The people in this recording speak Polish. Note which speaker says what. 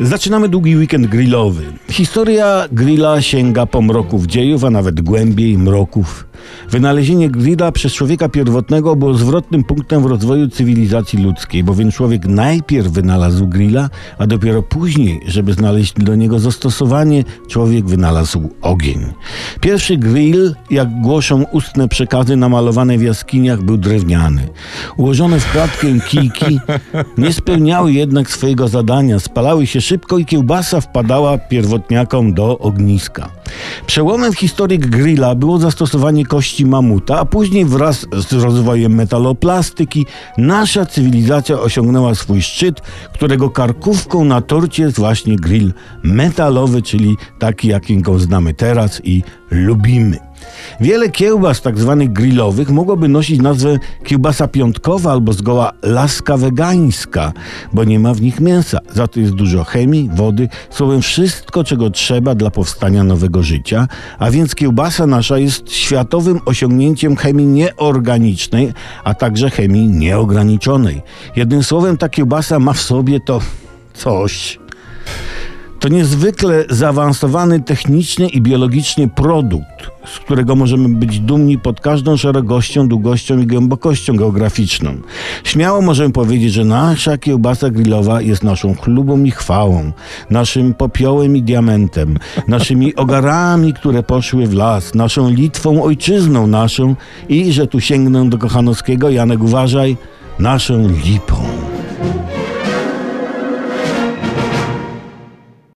Speaker 1: Zaczynamy długi weekend grillowy. Historia grilla sięga pomroków dziejów, a nawet głębiej mroków. Wynalezienie grilla przez człowieka pierwotnego było zwrotnym punktem w rozwoju cywilizacji ludzkiej, bowiem człowiek najpierw wynalazł grilla, a dopiero później, żeby znaleźć do niego zastosowanie, człowiek wynalazł ogień. Pierwszy grill, jak głoszą ustne przekazy namalowane w jaskiniach, był drewniany. Ułożone w klatkę kijki nie spełniały jednak swojego zadania, spalały się szybko i kiełbasa wpadała pierwotniakom do ogniska. Przełomem w historii grilla było zastosowanie kości mamuta, a później wraz z rozwojem metaloplastyki nasza cywilizacja osiągnęła swój szczyt, którego karkówką na torcie jest właśnie grill metalowy, czyli taki, jakim go znamy teraz i lubimy. Wiele kiełbas tak zwanych grillowych mogłoby nosić nazwę kiełbasa piątkowa albo zgoła laska wegańska, bo nie ma w nich mięsa. Za to jest dużo chemii, wody, słowem wszystko, czego trzeba dla powstania nowego życia, a więc kiełbasa nasza jest światowym osiągnięciem chemii nieorganicznej, a także chemii nieograniczonej. Jednym słowem ta kiełbasa ma w sobie to coś. To niezwykle zaawansowany technicznie i biologicznie produkt, z którego możemy być dumni pod każdą szerokością, długością i głębokością geograficzną. Śmiało możemy powiedzieć, że nasza kiełbasa grillowa jest naszą chlubą i chwałą, naszym popiołem i diamentem, naszymi ogarami, które poszły w las, naszą Litwą, ojczyzną naszą i, że tu sięgnę do Kochanowskiego, Janek uważaj, naszą lipą.